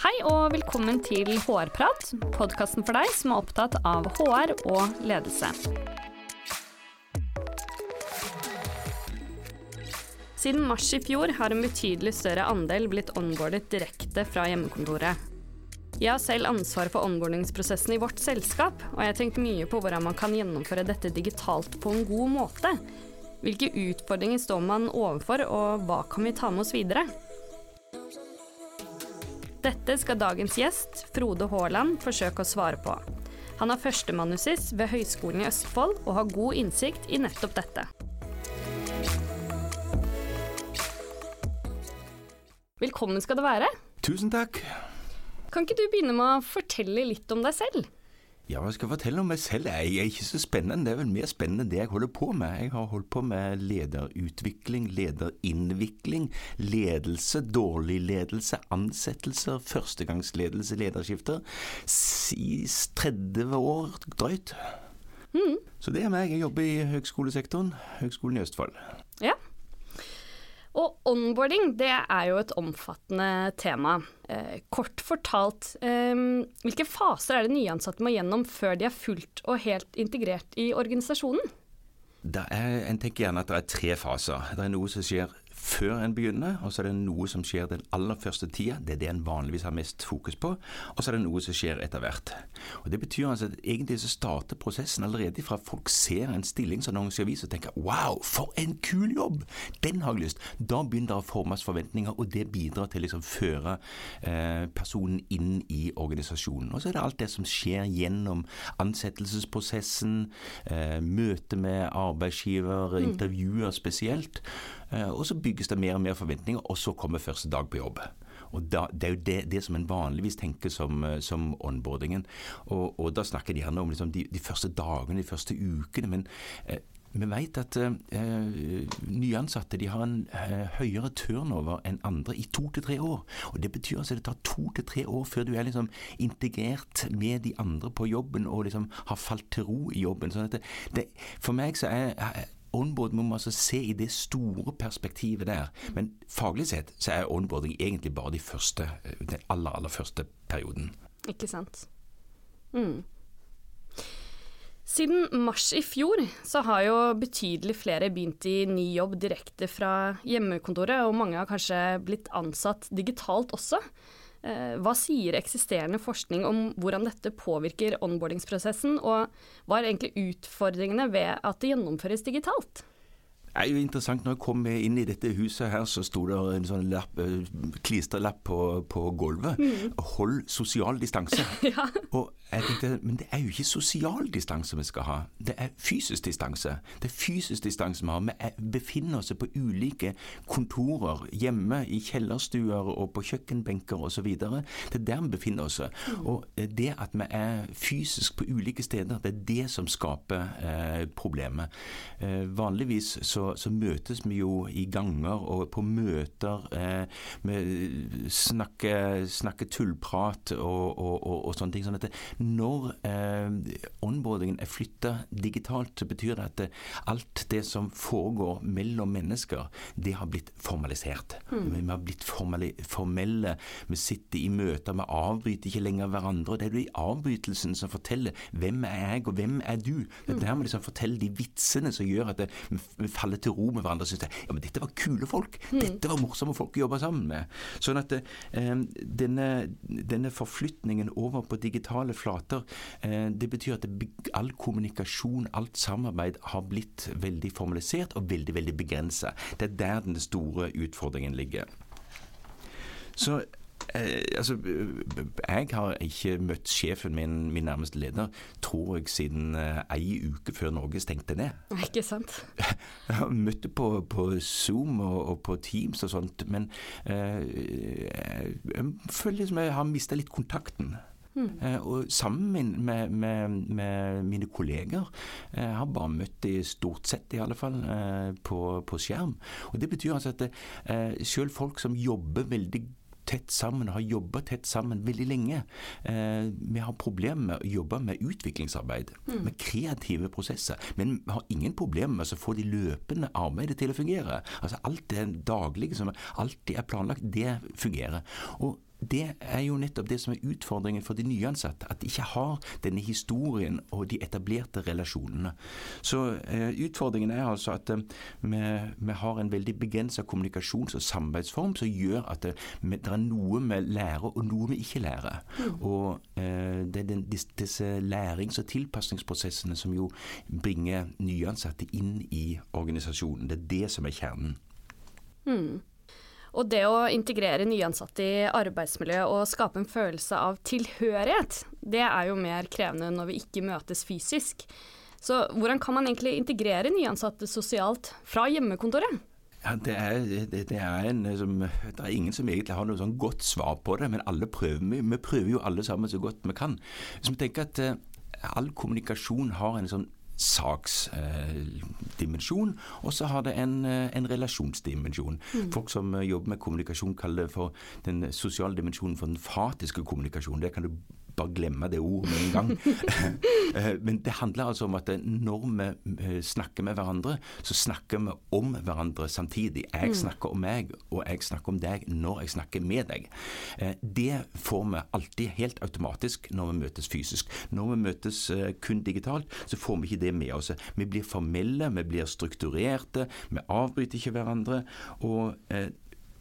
Hei og velkommen til HR-prat, podkasten for deg som er opptatt av HR og ledelse. Siden mars i fjor har en betydelig større andel blitt onboardet direkte fra hjemmekontoret. Jeg har selv ansvaret for onboardingsprosessen i vårt selskap, og jeg har tenkt mye på hvordan man kan gjennomføre dette digitalt på en god måte. Hvilke utfordringer står man overfor, og hva kan vi ta med oss videre? Dette skal dagens gjest, Frode Haaland, forsøke å svare på. Han er førstemanusis ved Høgskolen i Østfold og har god innsikt i nettopp dette. Velkommen skal du være. Tusen takk. Kan ikke du begynne med å fortelle litt om deg selv? Ja, hva skal jeg fortelle om meg selv? Jeg er ikke så spennende. Det er vel mer spennende det jeg holder på med. Jeg har holdt på med lederutvikling, lederinnvikling, ledelse, dårlig ledelse, ansettelser, førstegangsledelse, lederskifter. I 30 år drøyt. Mm. Så det er meg. Jeg jobber i høgskolesektoren. Høgskolen i Østfold. Ja. Og onboarding det er jo et omfattende tema. Eh, kort fortalt, eh, hvilke faser er det nyansatte må gjennom før de er fullt og helt integrert i organisasjonen? Er, en tenker gjerne at det er tre faser. Det er noe som skjer før en begynner, og så er det noe som skjer den aller første tida. Det er det en vanligvis har mest fokus på. Og så er det noe som skjer etter hvert. Og Det betyr altså at egentlig så starter prosessen allerede fra folk ser en stillingsannonse i avis og tenker wow, for en kul jobb! Den har jeg lyst. Da begynner det å formes forventninger, og det bidrar til å liksom føre eh, personen inn i organisasjonen. Og så er det alt det som skjer gjennom ansettelsesprosessen, eh, møte med arbeidsgiver, mm. intervjuer spesielt. Eh, og så bygges det mer og mer forventninger, og så kommer første dag på jobb. Og da, Det er jo det, det, som en vanligvis tenker som, eh, som onboardingen. Og, og, da snakker de gjerne om liksom de, de, første dagene, de første ukene. men eh, vi vet at eh, nyansatte de har en eh, høyere turnover enn andre i to til tre år. Og Det betyr altså at det tar to til tre år før du er liksom integrert med de andre på jobben og liksom har falt til ro i jobben. sånn det, For meg så er, onboard må man altså se i det store perspektivet der. Men faglig sett så er onboarding egentlig bare de første, den aller, aller første perioden. Ikke sant. Mm. Siden mars i fjor så har jo betydelig flere begynt i ny jobb direkte fra hjemmekontoret, og mange har kanskje blitt ansatt digitalt også. Eh, hva sier eksisterende forskning om hvordan dette påvirker onboardingsprosessen, og hva er egentlig utfordringene ved at det gjennomføres digitalt? Det er jo interessant. Når jeg kom inn i dette huset her, så sto det en sånn lapp, eh, klisterlapp på, på gulvet. Mm. 'Hold sosial distanse'. ja. Og jeg tenkte, Men det er jo ikke sosial distanse vi skal ha, det er fysisk distanse. Det er fysisk distanse vi har. Vi befinner oss på ulike kontorer hjemme, i kjellerstuer og på kjøkkenbenker osv. Det er der vi befinner oss. Mm. Og det at vi er fysisk på ulike steder, det er det som skaper eh, problemet. Eh, vanligvis så, så, møtes vi jo i ganger og på møter. Eh, vi snakker, snakker tullprat og, og, og, og, sånne ting. sånn at det, når eh, onboardingen er flytta digitalt, så betyr det at det, alt det som foregår mellom mennesker, det har blitt formalisert. Mm. Vi har blitt formelle. Vi sitter i møter, vi avbryter ikke lenger hverandre. Det er det i avbrytelsen som forteller hvem er jeg, og hvem er du. Det er der vi liksom forteller de vitsene som gjør at det, vi faller til ro med hverandre og syns ja, men dette var kule folk. Mm. Dette var morsomme folk å jobbe sammen med. Sånn at eh, denne, denne forflytningen over på digitale flater. Eh, det betyr at all kommunikasjon, alt samarbeid har blitt veldig formalisert og veldig, veldig begrensa. Det er der den store utfordringen ligger. Så Eh, altså, jeg har ikke møtt sjefen min, min nærmeste leder, tror jeg, siden eh, ei uke før Norge stengte ned. Ikke sant? Jeg har møtt på, på Zoom og, og, på Teams og sånt, men eh, jeg føler liksom jeg har mista litt kontakten. Mm. og sammen med, med, med, mine kolleger. Jeg eh, har bare møtt de stort sett, i alle fall, eh, på, på skjerm. Og Det betyr altså at eh, selv folk som jobber veldig tett sammen og har jobba tett sammen veldig lenge. Eh, vi har problemer med å jobbe med utviklingsarbeid, mm. med kreative prosesser. Men vi har ingen problemer med å få de løpende arbeidet til å fungere. Altså Alt det daglige som alltid er planlagt, det fungerer. Og det er jo nettopp det som er utfordringen for de nyansatte. At de ikke har denne historien og de etablerte relasjonene. Så eh, utfordringen er altså at eh, vi, vi, har en veldig begrensa kommunikasjons- og samarbeidsform som gjør at det, eh, det, er noe vi lærer og noe vi ikke lærer. Mm. Og eh, det er den, disse lærings- og tilpasningsprosessene som jo bringer nyansatte inn i organisasjonen. Det er det som er kjernen. Mm. Og det å integrere nyansatte i arbeidsmiljøet og skape en følelse av tilhørighet, det er jo mer krevende når vi ikke møtes fysisk. Så hvordan kan man egentlig integrere nyansatte sosialt fra hjemmekontoret? Ja, det, er, det, det, er en, som, det, er, ingen som egentlig har noe sånn godt svar på det, men alle prøver, vi, vi prøver jo alle sammen så godt vi kan. Så vi tenker at uh, all kommunikasjon har en sånn saksdimensjon, eh, og så har det en, eh, en relasjonsdimensjon. Mm. Folk som eh, jobber med kommunikasjon, kaller det for den sosiale dimensjonen for den fatiske kommunikasjonen. Det kan du bare glemme det ordet med en gang. Eh, men det handler altså om at når vi eh, snakker med hverandre, så snakker vi om hverandre samtidig. Jeg mm. snakker om meg, og jeg snakker om deg når jeg snakker med deg. Eh, det får vi alltid helt automatisk når vi møtes fysisk. Når vi møtes kun digitalt, så får vi ikke det med oss. Vi blir formelle, vi blir strukturerte, vi avbryter ikke hverandre. og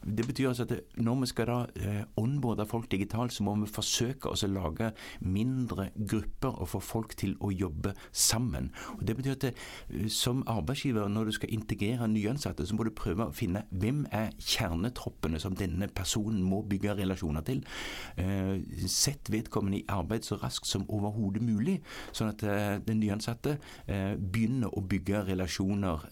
det betyr altså at når vi skal da eh, onboarde folk digitalt, så må vi forsøke å lage mindre grupper og få folk til å jobbe sammen. Og Det betyr at det, eh, som arbeidsgiver, når du skal integrere nyansatte, så må du prøve å finne hvem er kjernetroppene som denne personen må bygge relasjoner til. Eh, sett vedkommende i arbeid så raskt som overhodet mulig, sånn at eh, den nyansatte begynner å bygge relasjoner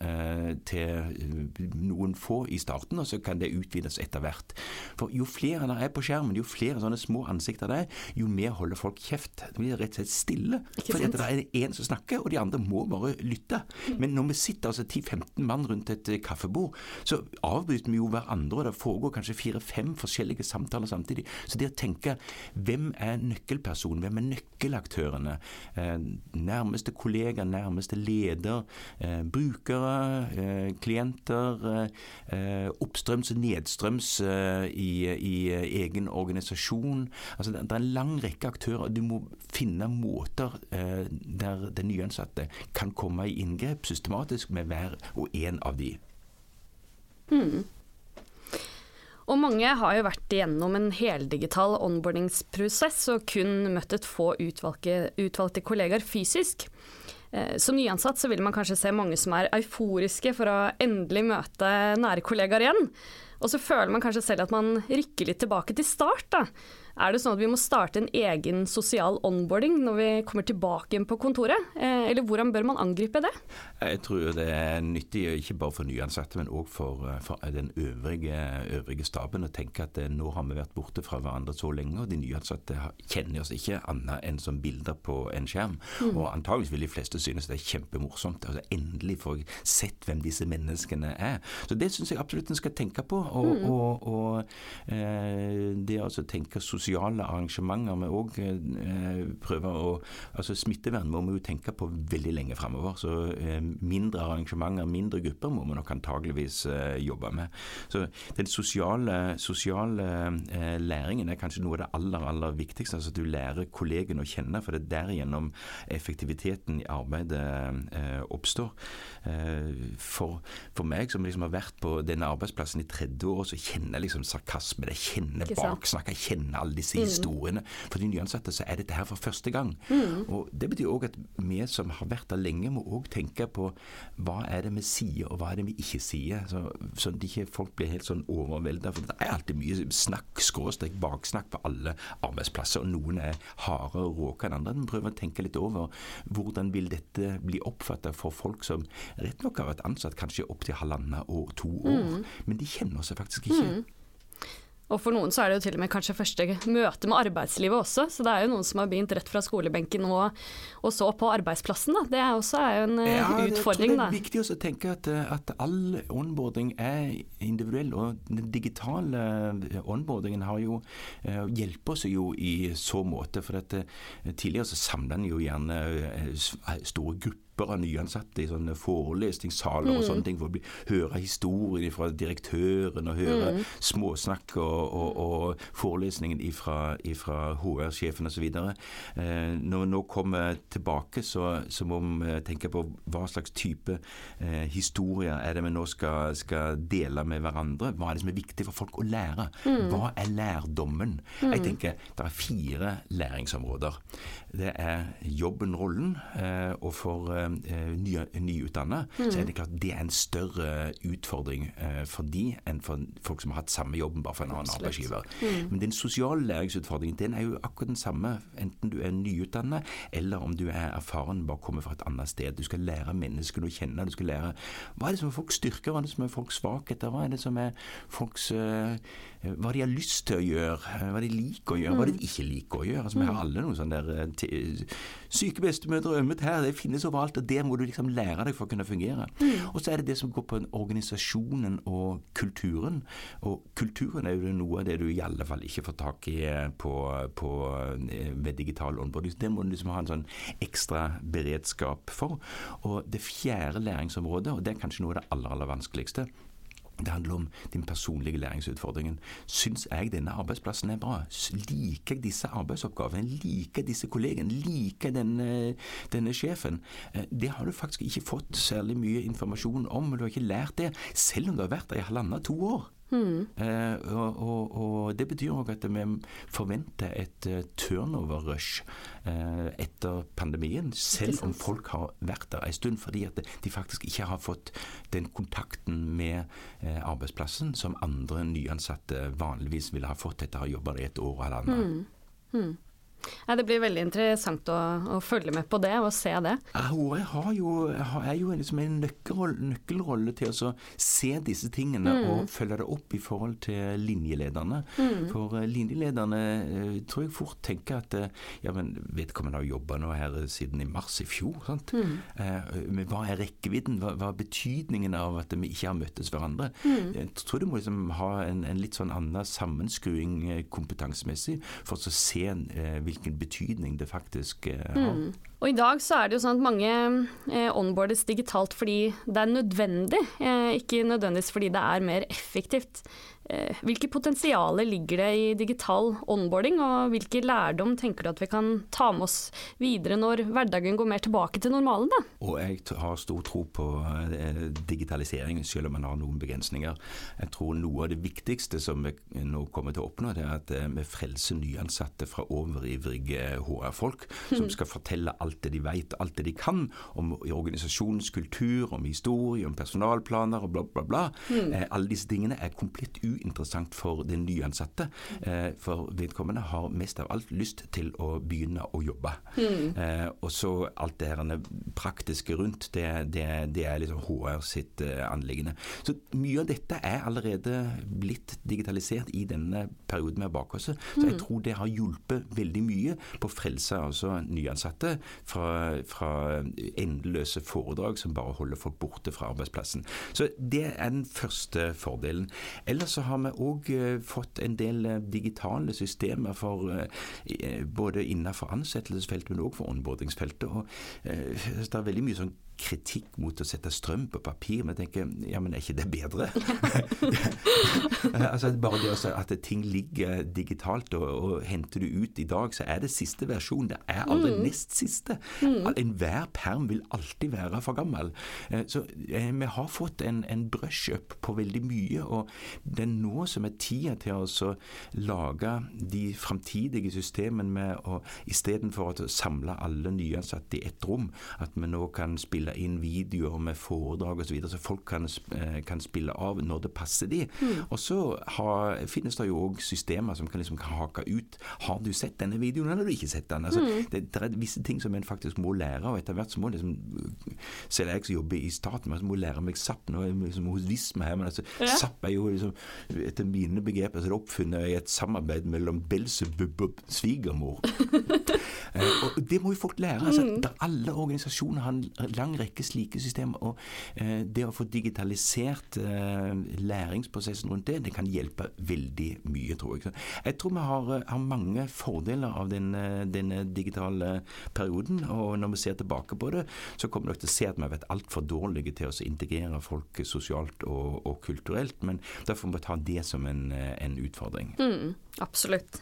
til noen få i starten, og så kan det utvikle utvides etter hvert. For jo flere der er på skjermen, jo flere sånne små ansikter det er, jo mer holder folk kjeft. Det blir rett og slett stille. For det er én som snakker, og de andre må bare lytte. Men når vi sitter altså 10-15 mann rundt et eh, kaffebord, så avbryter vi jo hverandre, og det foregår kanskje fire-fem forskjellige samtaler samtidig. Så det å tenke hvem er nøkkelpersonen, hvem er nøkkelaktørene? Eh, nærmeste kollega, nærmeste leder, eh, brukere, klienter, oppstrøms og nedstrøms nedstrøms eh, i, i, eh, egen organisasjon. Altså, det, er en lang rekke aktører. Du må finne måter eh, der den nyansatte kan komme i inngrep systematisk med hver og en av de. Mm. Og mange har jo vært igjennom en heldigital onboardingsprosess og kun møtt et få utvalgte, utvalgte kollegaer fysisk. Som nyansatt så vil man kanskje se mange som er euforiske for å endelig møte nære kollegaer igjen. Og så føler man kanskje selv at man rykker litt tilbake til start, da. Er det sånn at vi må starte en egen sosial onboarding når vi kommer tilbake igjen på kontoret? Eh, eller hvordan bør man angripe det? Jeg tror det er nyttig, ikke bare for nyansatte, men òg for, eh, for, den øvrige, øvrige, staben, å tenke at eh, nå har vi vært borte fra hverandre så lenge, og de nyansatte kjenner oss ikke annet enn som bilder på en skjerm. Mm. Og antageligvis vil de fleste synes det er kjempemorsomt. Altså, endelig får jeg sett hvem disse menneskene er. Så det syns jeg absolutt en skal tenke på. Og, mm. og, og eh, det å altså tenke sosialt sosiale arrangementer vi òg eh, prøver å altså Smittevern må vi jo tenke på veldig lenge framover. Så eh, mindre arrangementer, mindre grupper må vi nok antageligvis eh, jobbe med. Så den sosiale, sosiale eh, læringen er kanskje noe av det aller, aller viktigste. Altså at du lærer kollegene å kjenne, for det er derigjennom effektiviteten i arbeidet eh, oppstår. Eh, for, for, meg som liksom har vært på denne arbeidsplassen i 30 år, så kjenner jeg liksom sarkasme, jeg kjenner baksnakk, jeg kjenner alle disse mm. historiene. For de nyansatte så er dette her for første gang. Mm. Og Det betyr òg at vi som har vært der lenge, må òg tenke på hva er det vi sier, og hva er det vi ikke sier. Så, sånn at ikke folk blir helt sånn overvelda. For det er alltid mye snakk, skråstrek, baksnakk på alle arbeidsplasser. Og noen er hardere og råke enn andre. Men prøver å tenke litt over hvordan vil dette bli oppfatta for folk som rett nok har vært ansatt kanskje opptil halvannet og to år, mm. men de kjenner seg faktisk ikke. Mm. Og for noen så er det jo til og med kanskje første møte med arbeidslivet også, så det er jo noen som har begynt rett fra skolebenken og, og så på arbeidsplassen. Da. Det er også er jo en eh, ja, utfordring. Det er viktig å tenke at, eh, at, all onboarding er individuell, og den digitale eh, onboardingen har jo hjelper oss jo i så måte. For at tidligere så samla en jo gjerne store grupper grupper av nyansatte i sånne forelesningssaler mm. og sånne ting for å bli, høre historien fra direktøren og høre mm. småsnakk og, og, og, forelesningen fra HR-sjefen osv. Eh, når nå kommer tilbake, så, så, må vi tenke på hva slags type eh, historier er det vi nå skal, skal, dele med hverandre. Hva er det som er viktig for folk å lære? Mm. Hva er lærdommen? Jeg tenker det er fire læringsområder. Det er jobben, rollen, eh, og for eh, nye, nyutdanna mm. så er det klart det er en større utfordring eh, for de enn for folk som har hatt samme jobben, bare for en annen arbeidsgiver. Mm. Men den sosiale læringsutfordringen den er jo akkurat den samme, enten du er nyutdanna eller om du er erfaren, bare kommer fra et annet sted. Du skal lære menneskene å kjenne. Du skal lære hva er det som er folks styrker, hva er det som er folks svakheter, hva er det som er folks uh, hva de har lyst til å gjøre, hva de liker å gjøre, hva de mm. ikke liker å gjøre. Altså, vi har mm. alle noen sånne der syke bestemødre ømmet her. Det finnes overalt, og det må du liksom lære deg for å kunne fungere. Mm. Og så er det det som går på organisasjonen og kulturen. Og kulturen er jo noe av det du i alle fall ikke får tak i eh, på, på, eh, ved digital onboarding. Det må du liksom ha en sånn ekstra beredskap for. Og det fjerde læringsområdet, og det er kanskje noe av det aller, aller vanskeligste, det handler om din personlige læringsutfordringen. Syns jeg denne arbeidsplassen er bra? Liker jeg disse arbeidsoppgavene? Liker disse kollegene? Liker denne, denne, sjefen? Eh, det har du faktisk ikke fått særlig mye informasjon om, og du har ikke lært det, selv om du har vært der i halvannet to år. Mm. Eh, og, og, og, Det betyr òg at vi forventer et uh, turnover-rush eh, etter pandemien, selv om folk har vært der en stund. Fordi at de faktisk ikke har fått den kontakten med eh, arbeidsplassen som andre nyansatte vanligvis ville ha fått etter å ha jobba der i et år eller annet. Mm. Mm. Ja, det blir veldig interessant å, å, følge med på det og se det. Jeg har jo, er jo liksom en nøkkelrolle, nøkkelrolle, til å se disse tingene mm. og følge det opp i forhold til linjelederne. Mm. For uh, linjelederne uh, tror jeg fort tenker at uh, ja, men vedkommende har jobba nå her siden i mars i fjor. sant? Mm. men hva er rekkevidden? Hva, hva, er betydningen av at vi ikke har møttes hverandre? Mm. Jeg tror du må liksom ha en, en litt sånn annen sammenskruing kompetansemessig for å se hvilken betydning det faktisk eh, har. Mm. Og I dag så er det jo sånn at mange eh, onboardes digitalt fordi det er nødvendig, eh, ikke nødvendigvis fordi det er mer effektivt. Eh, hvilke potensialer ligger det i digital onboarding, og hvilke lærdom tenker du at vi kan ta med oss videre når hverdagen går mer tilbake til normalen? Da? Og Jeg har stor tro på eh, digitalisering, selv om man har noen begrensninger. Jeg tror noe av det viktigste som vi nå kommer til å oppnå, det er at eh, vi frelser nyansatte fra overivrige HR-folk som skal fortelle alt det de vet, alt det de kan om organisasjonens kultur, om historie, om personalplaner og bla, bla, bla. Mm. Alle disse tingene er komplett u uinteressant for den nyansatte. Eh, for vedkommende har mest av alt lyst til å begynne å jobbe. Mm. Eh, og så alt det her praktiske rundt, det, det, det er liksom HR sitt eh, anliggende. Så mye av dette er allerede blitt digitalisert i denne perioden vi har bak oss. Så jeg mm. tror det har hjulpet veldig mye på å frelse altså nyansatte fra, fra endeløse foredrag som bare holder folk borte fra arbeidsplassen. Så det er den første fordelen. Ellers så har vi òg eh, fått en del eh, digitale systemer for eh, både innenfor ansettelsesfeltet, men òg for onboardingsfeltet. Og det er veldig mye sånn kritikk mot å sette strøm på papir. Men jeg tenker ja, men er ikke det bedre? altså Bare det også at ting ligger digitalt, og, og, henter du ut i dag, så er det siste versjon. Det er aldri mm. nest siste. Mm. Enhver perm vil alltid være for gammel. Eh, så eh, vi har fått en, en brush-up på veldig mye, og det er nå som er tida til å lage de framtidige systemene med å istedenfor å samle alle nyansatte i ett rom, at vi nå kan spille spille inn videoer med foredrag osv., så, videre, så folk kan, eh, kan, spille av når det passer de. Mm. Og så har, finnes det jo òg systemer som kan liksom hake ut. Har du sett denne videoen, eller har du ikke sett den? Altså, mm. det, det, er visse ting som en faktisk må lære, og etter hvert så må liksom Selv jeg som jobber i staten, så må lære meg SAP. Nå er jeg liksom hos Visma her, men altså, ja. SAP er jo liksom, etter mine begreper så er det oppfunnet i et samarbeid mellom Belsebub og svigermor. eh, og det må jo folk lære. altså, mm. Alle organisasjoner har en lang rekke slike systemer. Og eh, det å få digitalisert eh, læringsprosessen rundt det, det kan hjelpe veldig mye, tror jeg. Jeg tror vi har, eh, har mange fordeler av denne, den, digitale perioden. Og når vi ser tilbake på det, så kommer dere til å se at vi har vært altfor dårlige til å integrere folk sosialt og, og kulturelt. Men derfor må vi ta det som en, eh, en utfordring. Mm, absolutt.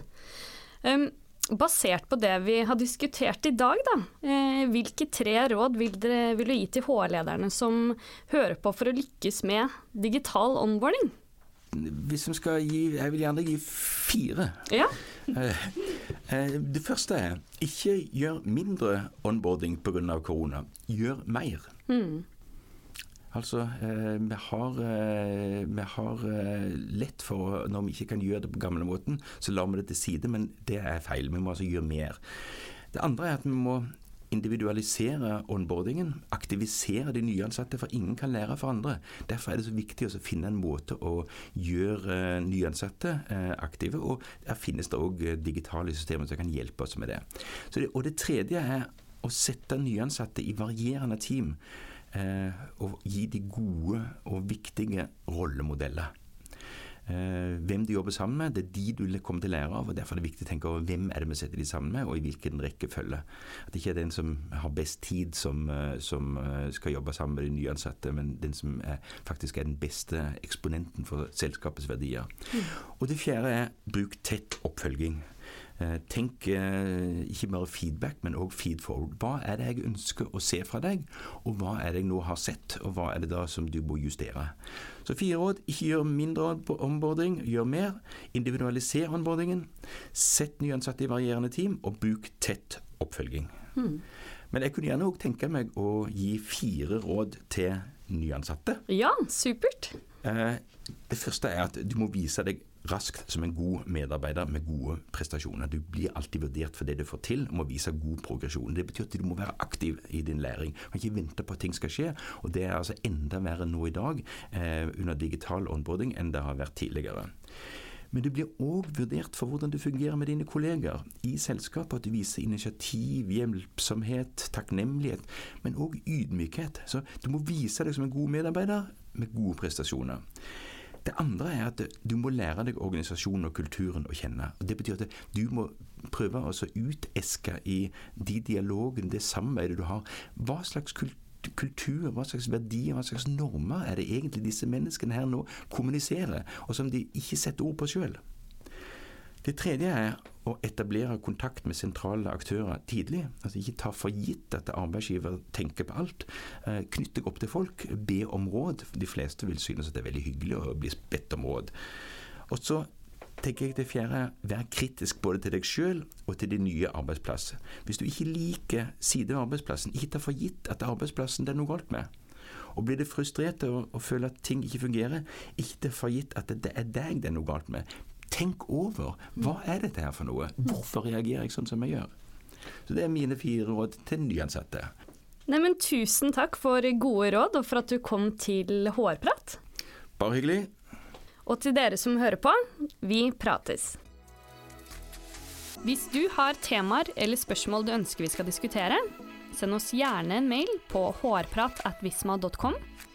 Um, basert på det vi har diskutert i dag, da, eh, hvilke tre råd vil, dere, vil du gi til HR-lederne som hører på for å lykkes med digital onboarding? Hvis vi skal gi Jeg vil gjerne gi fire. Ja. Eh, eh, det første er ikke gjør mindre onboarding pga. korona. Gjør mer. Mm. Altså, eh, vi har, eh, vi har eh, lett for Når vi ikke kan gjøre det på gamlemåten, så lar vi det til side, men det er feil. Vi må altså gjøre mer. Det andre er at vi må individualisere onboardingen, aktivisere de nyansatte, for ingen kan lære for andre. Derfor er det så viktig å finne en måte å gjøre nyansatte aktive, og der finnes det òg digitale systemer som kan hjelpe oss med det. det. Og det tredje er å sette nyansatte i varierende team eh, og gi de gode og viktige rollemodeller. Eh, hvem du jobber sammen med, det er de du kommer til å lære av. og Derfor er det viktig å tenke over hvem er det vi setter de sammen med, og i hvilken rekkefølge. At det ikke er den som har best tid som, eh, som eh, skal jobbe sammen med de nyansatte, men den som er, faktisk er den beste eksponenten for selskapets verdier. Mm. Og det fjerde er bruk tett oppfølging. Eh, tenk eh, ikke bare feedback, men òg feedforward. Hva er det jeg ønsker å se fra deg, og hva er det jeg nå har sett, og hva er det da som du må justere. Så fire råd. Ikke gjør mindre på onboarding, gjør mer. Individualiser onboardingen. Sett nyansatte i varierende team, og bruk tett oppfølging. Hmm. Men jeg kunne gjerne òg tenke meg å gi fire råd til nyansatte. Ja, supert. Eh, det første er at du må vise deg raskt som en god medarbeider med gode prestasjoner. Du blir alltid vurdert for det du får til, og må vise god progresjon. Det betyr at du må være aktiv i din læring, og ikke vente på at ting skal skje. Og Det er altså enda verre nå i dag eh, under digital onboarding enn det har vært tidligere. Men du blir òg vurdert for hvordan du fungerer med dine kolleger i selskapet. At du viser initiativ, hjelpsomhet, takknemlighet, men òg ydmykhet. Så du må vise deg som en god medarbeider med gode prestasjoner. Det andre er at du må lære deg organisasjonen og kulturen å kjenne. Og Det betyr at du må prøve å uteske i de dialogene, det samarbeidet du har. Hva slags kultur, hva slags verdier, hva slags normer er det egentlig disse menneskene her nå kommuniserer, og som de ikke setter ord på sjøl? Det tredje er å etablere kontakt med sentrale aktører tidlig. Altså Ikke ta for gitt at arbeidsgiver tenker på alt. Eh, knytt deg opp til folk, be om råd. De fleste vil synes at det er veldig hyggelig å bli bedt om råd. Og så tenker jeg det fjerde, vær kritisk både til deg sjøl og til din nye arbeidsplass. Hvis du ikke liker sider ved arbeidsplassen, ikke ta for gitt at arbeidsplassen det er noe galt med. Og blir du frustrert og, og føler at ting ikke fungerer, ikke ta for gitt at det er deg det er noe galt med. Tenk over hva er dette her for noe? Hvorfor reagerer jeg sånn som jeg gjør? Så Det er mine fire råd til nyansatte. Neimen, tusen takk for gode råd, og for at du kom til HR-prat. Bare hyggelig. Og til dere som hører på, vi prates. Hvis du har temaer eller spørsmål du ønsker vi skal diskutere, send oss gjerne en mail på hårprat.visma.com.